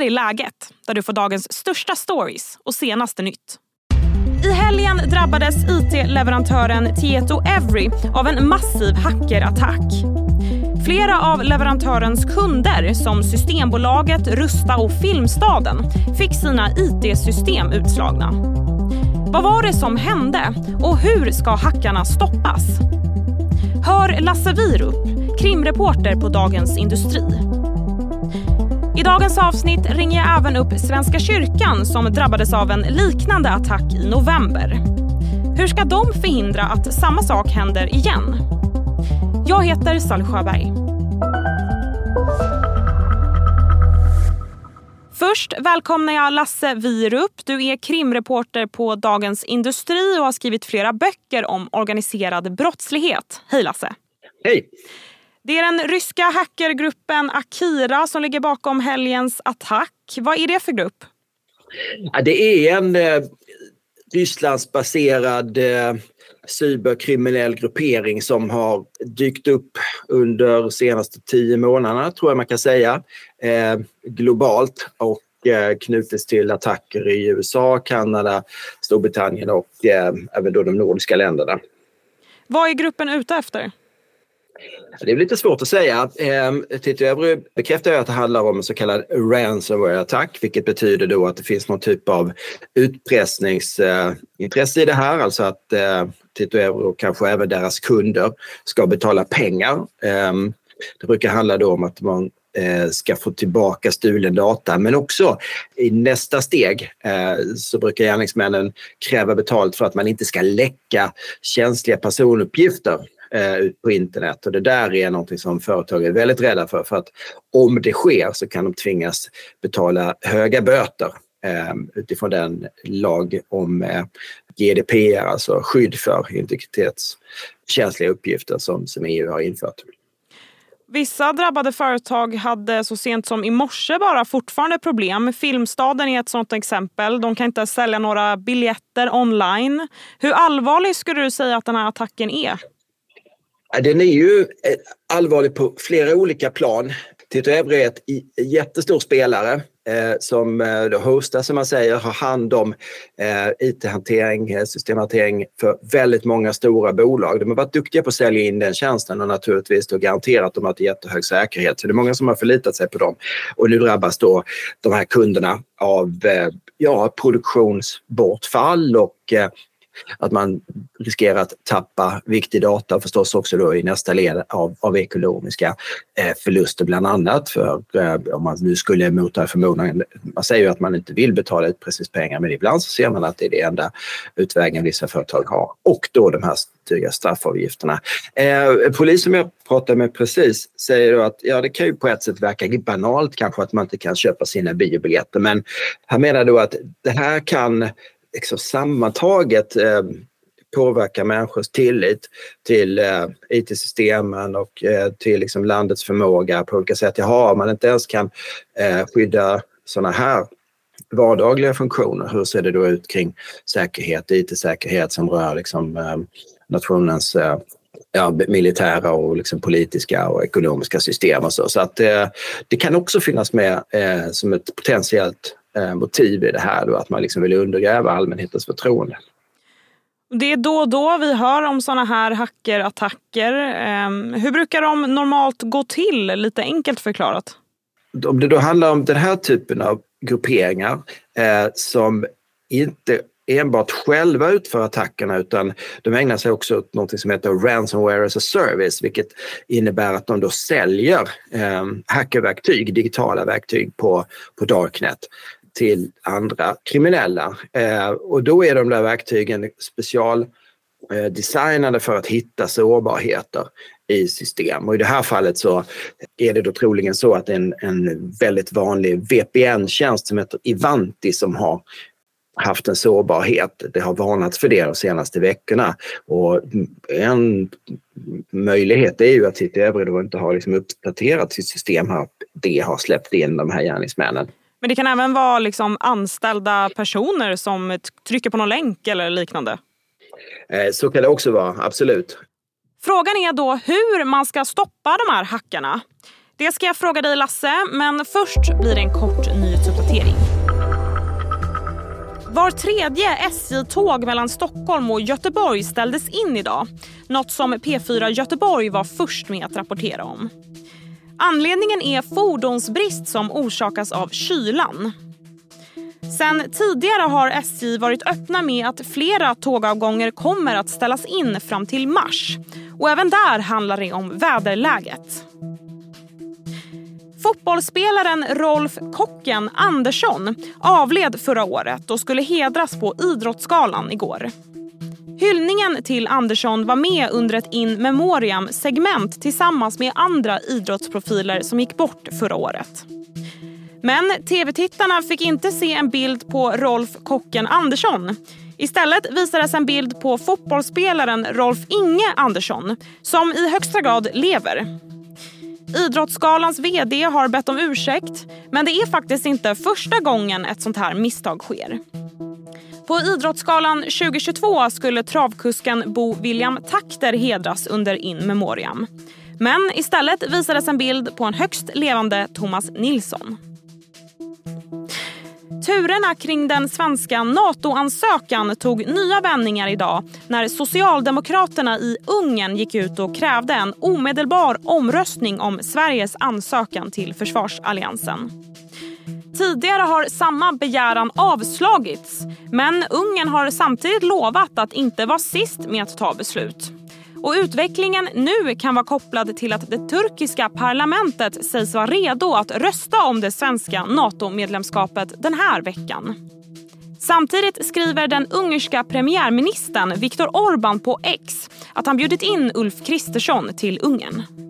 här är läget, där du får dagens största stories och senaste nytt. I helgen drabbades it-leverantören Tieto Every av en massiv hackerattack. Flera av leverantörens kunder, som Systembolaget, Rusta och Filmstaden, fick sina it-system utslagna. Vad var det som hände och hur ska hackarna stoppas? Hör Lasse Wierup, krimreporter på Dagens Industri. I dagens avsnitt ringer jag även upp Svenska kyrkan som drabbades av en liknande attack i november. Hur ska de förhindra att samma sak händer igen? Jag heter Sally Sjöberg. Först välkomnar jag Lasse Wierup. Du är krimreporter på Dagens Industri och har skrivit flera böcker om organiserad brottslighet. Hej Lasse! Hej! Det är den ryska hackergruppen Akira som ligger bakom helgens attack. Vad är det för grupp? Ja, det är en eh, Rysslandsbaserad eh, cyberkriminell gruppering som har dykt upp under de senaste tio månaderna, tror jag man kan säga, eh, globalt och eh, knutits till attacker i USA, Kanada, Storbritannien och eh, även då de nordiska länderna. Vad är gruppen ute efter? Det är lite svårt att säga. Eh, Tito Ebry bekräftar att det handlar om en så kallad ransomware-attack, vilket betyder då att det finns någon typ av utpressningsintresse eh, i det här, alltså att eh, Tito Ebry och kanske även deras kunder ska betala pengar. Ehm, det brukar handla då om att man eh, ska få tillbaka stulen data. Men också i nästa steg eh, så brukar gärningsmännen kräva betalt för att man inte ska läcka känsliga personuppgifter eh, ut på internet. Och det där är någonting som företag är väldigt rädda för. För att om det sker så kan de tvingas betala höga böter eh, utifrån den lag om eh, GDPR, alltså skydd för integritetskänsliga uppgifter som, som EU har infört. Vissa drabbade företag hade så sent som i morse bara fortfarande problem. Filmstaden är ett sådant exempel. De kan inte sälja några biljetter online. Hur allvarlig skulle du säga att den här attacken är? Den är ju eh, allvarlig på flera olika plan. Tito Evre är ett jättestor spelare eh, som eh, hostar, som man säger, har hand om eh, IT-hantering, eh, systemhantering för väldigt många stora bolag. De har varit duktiga på att sälja in den tjänsten och naturligtvis då garanterat de har ett jättehög säkerhet. Så det är många som har förlitat sig på dem. Och nu drabbas då de här kunderna av eh, ja, produktionsbortfall och eh, att man riskerar att tappa viktig data och förstås också då i nästa led av, av ekonomiska eh, förluster bland annat för eh, om man nu skulle mota förmodan, man säger ju att man inte vill betala ut precis pengar, men ibland så ser man att det är det enda utvägen vissa företag har och då de här dryga straffavgifterna. Eh, polis som jag pratade med precis säger då att ja, det kan ju på ett sätt verka banalt kanske att man inte kan köpa sina biobiljetter men han menar då att det här kan liksom sammantaget eh, påverkar människors tillit till eh, IT-systemen och eh, till liksom landets förmåga på olika sätt. Jaha, om man inte ens kan eh, skydda sådana här vardagliga funktioner, hur ser det då ut kring säkerhet, IT-säkerhet som rör liksom, eh, nationens eh, ja, militära och liksom politiska och ekonomiska system och så. Så att eh, det kan också finnas med eh, som ett potentiellt motiv i det här då, att man liksom vill undergräva allmänhetens förtroende. Det är då och då vi hör om såna här hackerattacker. Ehm, hur brukar de normalt gå till, lite enkelt förklarat? Om det då handlar om den här typen av grupperingar eh, som inte enbart själva utför attackerna utan de ägnar sig också åt något som heter ransomware as a service vilket innebär att de då säljer eh, hackerverktyg, digitala verktyg på, på Darknet till andra kriminella. Eh, och då är de där verktygen specialdesignade eh, för att hitta sårbarheter i system. Och i det här fallet så är det då troligen så att en, en väldigt vanlig VPN-tjänst som heter Ivanti som har haft en sårbarhet. Det har varnats för det de senaste veckorna. Och en möjlighet är ju att City Övre då inte har liksom uppdaterat sitt system här. Det har släppt in de här gärningsmännen. Men det kan även vara liksom anställda personer som trycker på någon länk eller liknande? Eh, så kan det också vara, absolut. Frågan är då hur man ska stoppa de här hackarna. Det ska jag fråga dig Lasse, men först blir det en kort nyhetsuppdatering. Var tredje SJ-tåg mellan Stockholm och Göteborg ställdes in idag. Något som P4 Göteborg var först med att rapportera om. Anledningen är fordonsbrist som orsakas av kylan. Sen tidigare har SJ varit öppna med att flera tågavgångar kommer att ställas in fram till mars. Och även där handlar det om väderläget. Fotbollsspelaren Rolf Kocken Andersson avled förra året och skulle hedras på Idrottsgalan igår. Hyllningen till Andersson var med under ett in memoriam-segment tillsammans med andra idrottsprofiler som gick bort förra året. Men tv-tittarna fick inte se en bild på Rolf Kocken Andersson. Istället visades en bild på fotbollsspelaren Rolf Inge Andersson som i högsta grad lever. Idrottsgalans vd har bett om ursäkt men det är faktiskt inte första gången ett sånt här misstag sker. På Idrottsgalan 2022 skulle travkusken Bo William Takter hedras under In Memoriam. Men istället visades en bild på en högst levande Thomas Nilsson. Turerna kring den svenska NATO-ansökan tog nya vändningar idag när Socialdemokraterna i Ungern gick ut och krävde en omedelbar omröstning om Sveriges ansökan till försvarsalliansen. Tidigare har samma begäran avslagits men Ungern har samtidigt lovat att inte vara sist med att ta beslut. Och utvecklingen nu kan vara kopplad till att det turkiska parlamentet sägs vara redo att rösta om det svenska NATO-medlemskapet den här veckan. Samtidigt skriver den ungerska premiärministern Viktor Orbán på X att han bjudit in Ulf Kristersson till Ungern.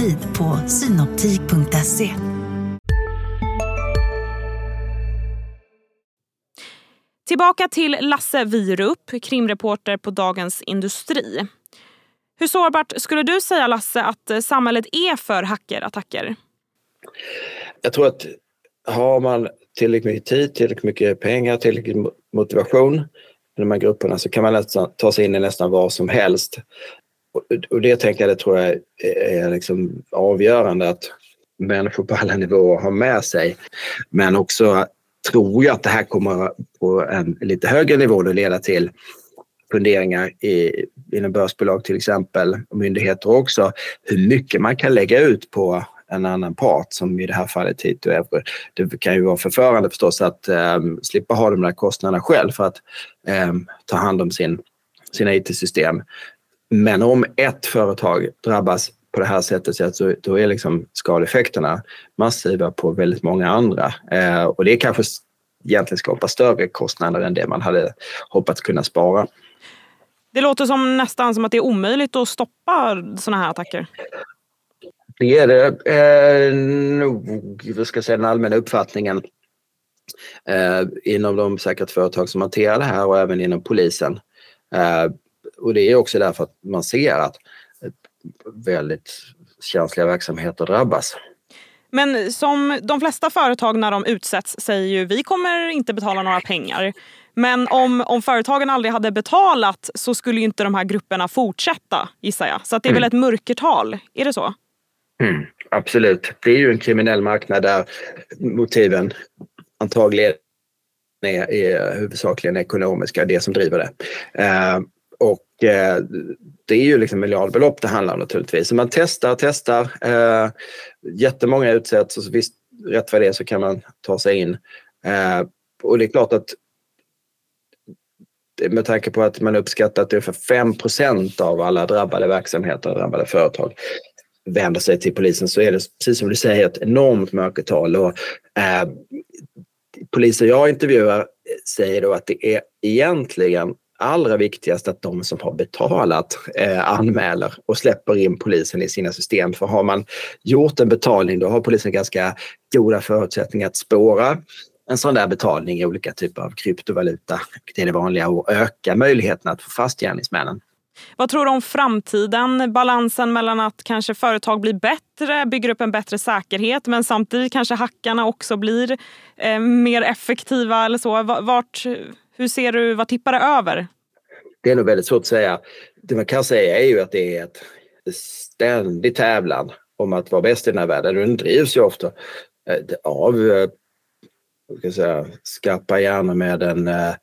Tid på synoptik.se. Tillbaka till Lasse Virup, krimreporter på Dagens Industri. Hur sårbart skulle du säga, Lasse, att samhället är för hackerattacker? Jag tror att har man tillräckligt mycket tid, tillräckligt mycket pengar, tillräckligt motivation i de här grupperna så kan man nästan ta sig in i nästan vad som helst. Och det tänker jag, det tror jag är liksom avgörande att människor på alla nivåer har med sig. Men också tror jag att det här kommer på en lite högre nivå att leda till funderingar i, inom börsbolag till exempel, och myndigheter också, hur mycket man kan lägga ut på en annan part som i det här fallet Tito Euro. Det kan ju vara förförande förstås att um, slippa ha de där kostnaderna själv för att um, ta hand om sin, sina IT-system. Men om ett företag drabbas på det här sättet så då är liksom skadeffekterna massiva på väldigt många andra. Eh, och det kanske egentligen skapar större kostnader än det man hade hoppats kunna spara. Det låter som nästan som att det är omöjligt att stoppa sådana här attacker. Det är det eh, nog, vad ska jag säga, den allmänna uppfattningen eh, inom de säkerhetsföretag som hanterar det här och även inom polisen. Eh, och det är också därför att man ser att väldigt känsliga verksamheter drabbas. Men som de flesta företag när de utsätts säger ju vi kommer inte betala några pengar. Men om, om företagen aldrig hade betalat så skulle ju inte de här grupperna fortsätta gissar jag. Så det är mm. väl ett mörkertal, är det så? Mm, absolut. Det är ju en kriminell marknad där motiven antagligen är, är huvudsakligen ekonomiska, det som driver det. Och eh, det är ju liksom miljardbelopp det handlar om naturligtvis. Så man testar, testar. Eh, jättemånga utsätts och så visst, rätt vad det är så kan man ta sig in. Eh, och det är klart att med tanke på att man uppskattar att ungefär 5% av alla drabbade verksamheter och drabbade företag vänder sig till polisen så är det precis som du säger ett enormt mörkertal. Och, eh, poliser jag intervjuar säger då att det är egentligen allra viktigast att de som har betalat eh, anmäler och släpper in polisen i sina system. För har man gjort en betalning då har polisen ganska goda förutsättningar att spåra en sån där betalning i olika typer av kryptovaluta. Det är det vanliga och öka möjligheten att få fast gärningsmännen. Vad tror du om framtiden? Balansen mellan att kanske företag blir bättre, bygger upp en bättre säkerhet men samtidigt kanske hackarna också blir eh, mer effektiva eller så. Vart, hur ser du, vad tippar det över? Det är nog väldigt svårt att säga. Det man kan säga är ju att det är ett ständig tävlan om att vara bäst i den här världen. Den drivs ju ofta eh, av eh, ska säga, skarpa hjärnor med en, eh,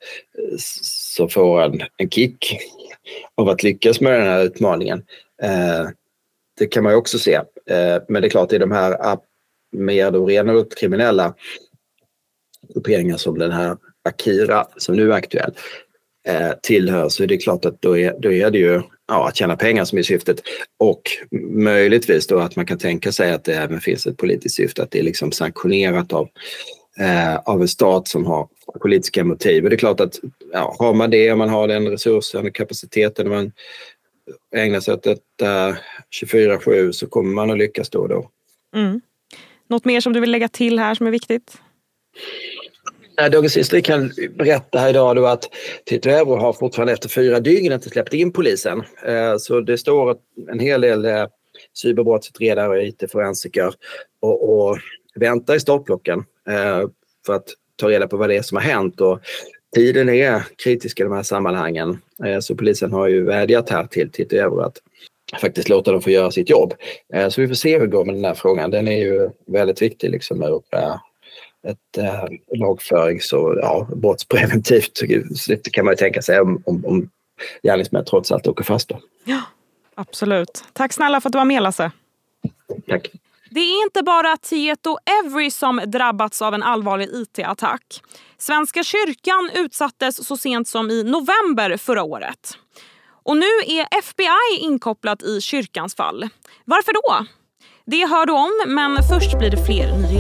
som får en, en kick av att lyckas med den här utmaningen. Det kan man ju också se. Men det är klart, i de här mer då renodlat kriminella grupperingar som den här Akira som nu är aktuell eh, tillhör så är det klart att då är, då är det ju ja, att tjäna pengar som är syftet. Och möjligtvis då att man kan tänka sig att det även finns ett politiskt syfte, att det är liksom sanktionerat av, eh, av en stat som har politiska motiv. Och det är klart att ja, har man det, om man har den resursen och kapaciteten, man ägnar sig åt detta 24-7 så kommer man att lyckas då och då. Mm. Något mer som du vill lägga till här som är viktigt? Dagens Industri kan berätta här idag då att Tito Euro har fortfarande efter fyra dygn inte släppt in polisen. Eh, så det står en hel del eh, cyberbrottsutredare och IT-forensiker och, och väntar i startblocken eh, för att ta reda på vad det är som har hänt. Och tiden är kritisk i de här sammanhangen. Så polisen har ju vädjat här till Tito Euro att faktiskt låta dem få göra sitt jobb. Så vi får se hur det går med den här frågan. Den är ju väldigt viktig liksom ur ett äh, lagförings och ja, brottspreventivt syfte kan man ju tänka sig om, om, om gärningsmän trots allt åker fast. Då. Ja, absolut. Tack snälla för att du var med Lasse. Tack. Det är inte bara Tieto Every som drabbats av en allvarlig IT-attack. Svenska kyrkan utsattes så sent som i november förra året. Och nu är FBI inkopplat i kyrkans fall. Varför då? Det hör du om, men först blir det fler nyheter.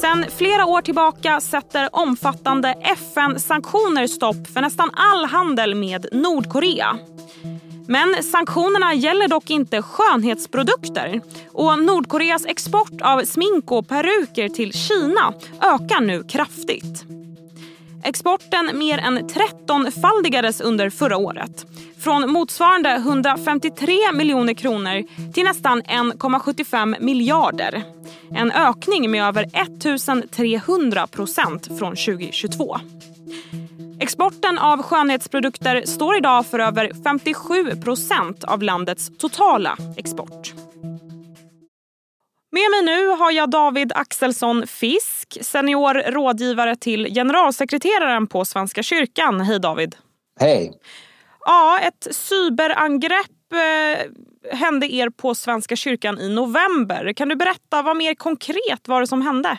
Sen flera år tillbaka sätter omfattande FN-sanktioner stopp för nästan all handel med Nordkorea. Men sanktionerna gäller dock inte skönhetsprodukter och Nordkoreas export av smink och peruker till Kina ökar nu kraftigt. Exporten mer än 13-faldigades under förra året. Från motsvarande 153 miljoner kronor till nästan 1,75 miljarder. En ökning med över 1300 procent från 2022. Exporten av skönhetsprodukter står idag för över 57 procent av landets totala export. Med mig nu har jag David Axelsson Fisk, senior rådgivare till generalsekreteraren på Svenska kyrkan. Hej David! Hej! Ja, ett cyberangrepp eh, hände er på Svenska kyrkan i november. Kan du berätta vad mer konkret var det som hände?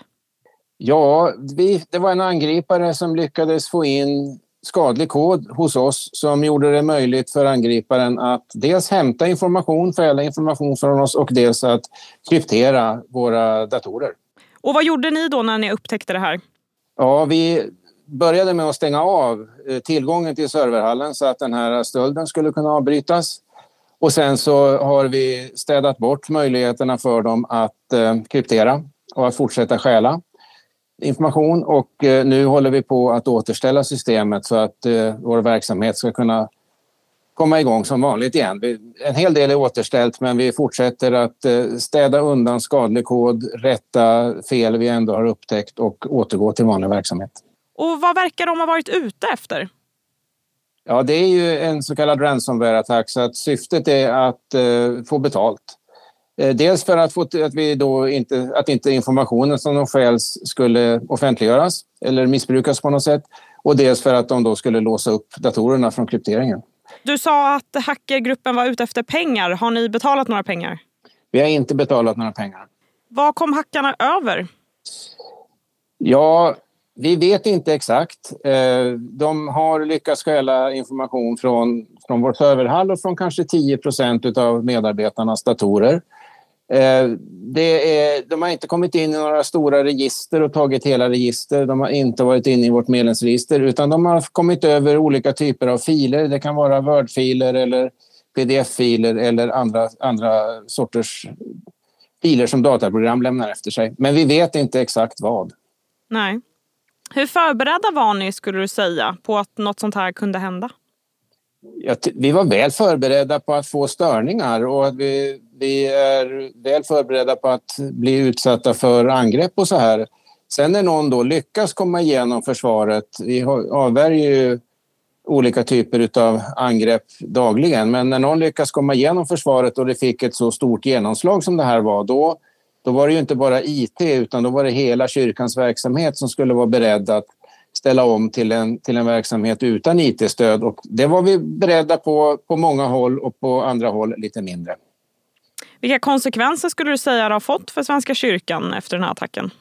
Ja, vi, det var en angripare som lyckades få in skadlig kod hos oss som gjorde det möjligt för angriparen att dels hämta information, förädla information från oss och dels att kryptera våra datorer. Och vad gjorde ni då när ni upptäckte det här? Ja, vi började med att stänga av eh, tillgången till serverhallen så att den här stölden skulle kunna avbrytas. Och sen så har vi städat bort möjligheterna för dem att eh, kryptera och att fortsätta stjäla information och eh, nu håller vi på att återställa systemet så att eh, vår verksamhet ska kunna komma igång som vanligt igen. En hel del är återställt men vi fortsätter att eh, städa undan skadlig kod, rätta fel vi ändå har upptäckt och återgå till vanlig verksamhet. Och vad verkar de ha varit ute efter? Ja, det är ju en så kallad ransomware-attack så att syftet är att eh, få betalt. Eh, dels för att, få, att, vi då inte, att inte informationen som de stjäls skulle offentliggöras eller missbrukas på något sätt. Och dels för att de då skulle låsa upp datorerna från krypteringen. Du sa att hackergruppen var ute efter pengar. Har ni betalat några pengar? Vi har inte betalat några pengar. Vad kom hackarna över? Ja, vi vet inte exakt. Eh, de har lyckats stjäla information från, från vår serverhall och från kanske 10 procent av medarbetarnas datorer. Eh, det är, de har inte kommit in i några stora register och tagit hela register. De har inte varit inne i vårt medlemsregister utan de har kommit över olika typer av filer. Det kan vara Word-filer eller pdf-filer eller andra, andra sorters filer som dataprogram lämnar efter sig. Men vi vet inte exakt vad. Nej. Hur förberedda var ni, skulle du säga, på att något sånt här kunde hända? vi var väl förberedda på att få störningar och att vi, vi är väl förberedda på att bli utsatta för angrepp och så här. Sen när någon då lyckas komma igenom försvaret, vi avvärjer ju olika typer av angrepp dagligen, men när någon lyckas komma igenom försvaret och det fick ett så stort genomslag som det här var, då, då var det ju inte bara IT utan då var det hela kyrkans verksamhet som skulle vara beredd att ställa om till en, till en verksamhet utan IT-stöd. Och det var vi beredda på på många håll och på andra håll lite mindre. Vilka konsekvenser skulle du säga det har fått för Svenska kyrkan efter den här attacken?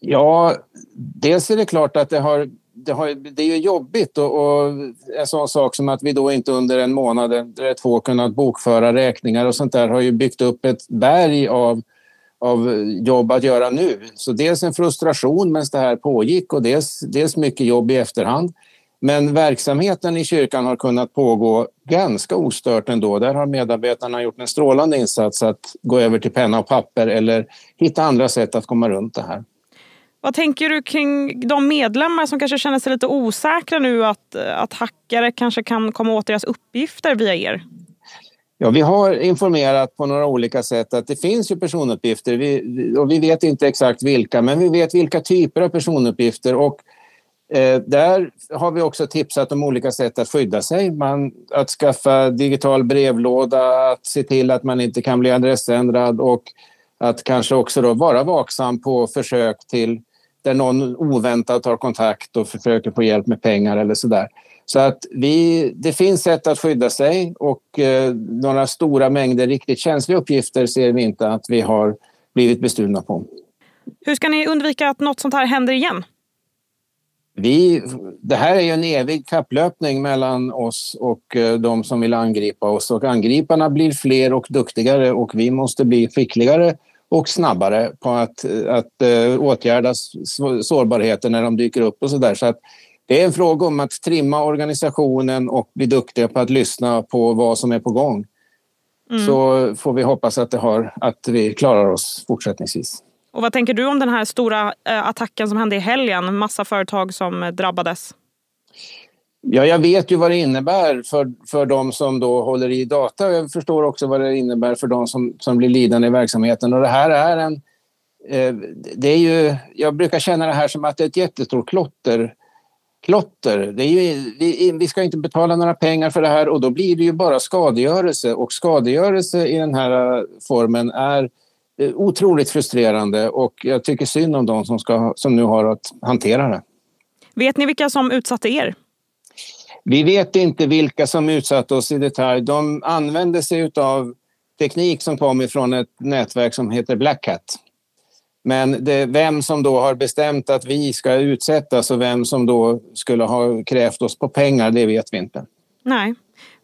Ja, dels är det klart att det har det, har, det är ju jobbigt och, och, en sån sak som att vi då inte under en månad eller två kunnat bokföra räkningar och sånt där har ju byggt upp ett berg av av jobb att göra nu. Så dels en frustration medan det här pågick och dels, dels mycket jobb i efterhand. Men verksamheten i kyrkan har kunnat pågå ganska ostört ändå. Där har medarbetarna gjort en strålande insats att gå över till penna och papper eller hitta andra sätt att komma runt det här. Vad tänker du kring de medlemmar som kanske känner sig lite osäkra nu att, att hackare kanske kan komma åt deras uppgifter via er? Ja, vi har informerat på några olika sätt att det finns ju personuppgifter vi, och vi vet inte exakt vilka, men vi vet vilka typer av personuppgifter och eh, där har vi också tipsat om olika sätt att skydda sig. Man, att skaffa digital brevlåda, att se till att man inte kan bli adressändrad och att kanske också då vara vaksam på försök till där någon oväntat tar kontakt och försöker få hjälp med pengar eller sådär. Så att vi, det finns sätt att skydda sig och eh, några stora mängder riktigt känsliga uppgifter ser vi inte att vi har blivit bestulna på. Hur ska ni undvika att något sånt här händer igen? Vi, det här är ju en evig kapplöpning mellan oss och eh, de som vill angripa oss. Och angriparna blir fler och duktigare och vi måste bli skickligare och snabbare på att, att uh, åtgärda sårbarheter när de dyker upp och så där. Så att det är en fråga om att trimma organisationen och bli duktiga på att lyssna på vad som är på gång. Mm. Så får vi hoppas att, det har, att vi klarar oss fortsättningsvis. Och vad tänker du om den här stora eh, attacken som hände i helgen? Massa företag som drabbades. Ja, jag vet ju vad det innebär för, för de som då håller i data. Jag förstår också vad det innebär för de som, som blir lidande i verksamheten. Och det här är en... Eh, det är ju, jag brukar känna det här som att det är ett jättestort klotter klotter. Det är ju, vi, vi, ska inte betala några pengar för det här och då blir det ju bara skadegörelse och skadegörelse i den här eh, formen är eh, otroligt frustrerande och jag tycker synd om de som, ska, som nu har att hantera det. Vet ni vilka som utsatte er? Vi vet inte vilka som utsatte oss i detalj. De använde sig av teknik som kom ifrån ett nätverk som heter Black Hat. Men det, vem som då har bestämt att vi ska utsättas och vem som då skulle ha krävt oss på pengar, det vet vi inte. Nej.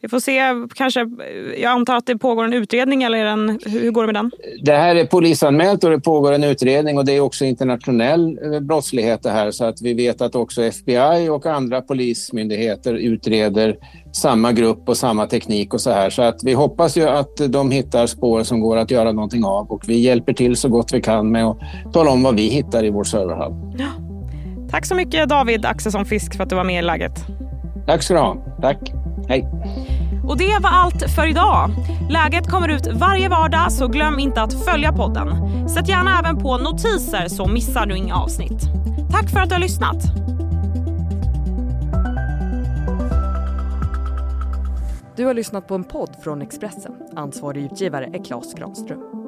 Vi får se, kanske, jag antar att det pågår en utredning eller en, hur går det med den? Det här är polisanmält och det pågår en utredning och det är också internationell eh, brottslighet det här så att vi vet att också FBI och andra polismyndigheter utreder samma grupp och samma teknik och så här. Så att vi hoppas ju att de hittar spår som går att göra någonting av och vi hjälper till så gott vi kan med att tala om vad vi hittar i vår serverhall. Ja. Tack så mycket David Axelsson Fisk för att du var med i Läget. Tack ska du ha. Tack. Hej. Och det var allt för idag. Läget kommer ut varje vardag så glöm inte att följa podden. Sätt gärna även på notiser så missar du inga avsnitt. Tack för att du har lyssnat. Du har lyssnat på en podd från Expressen. Ansvarig utgivare är Klas Granström.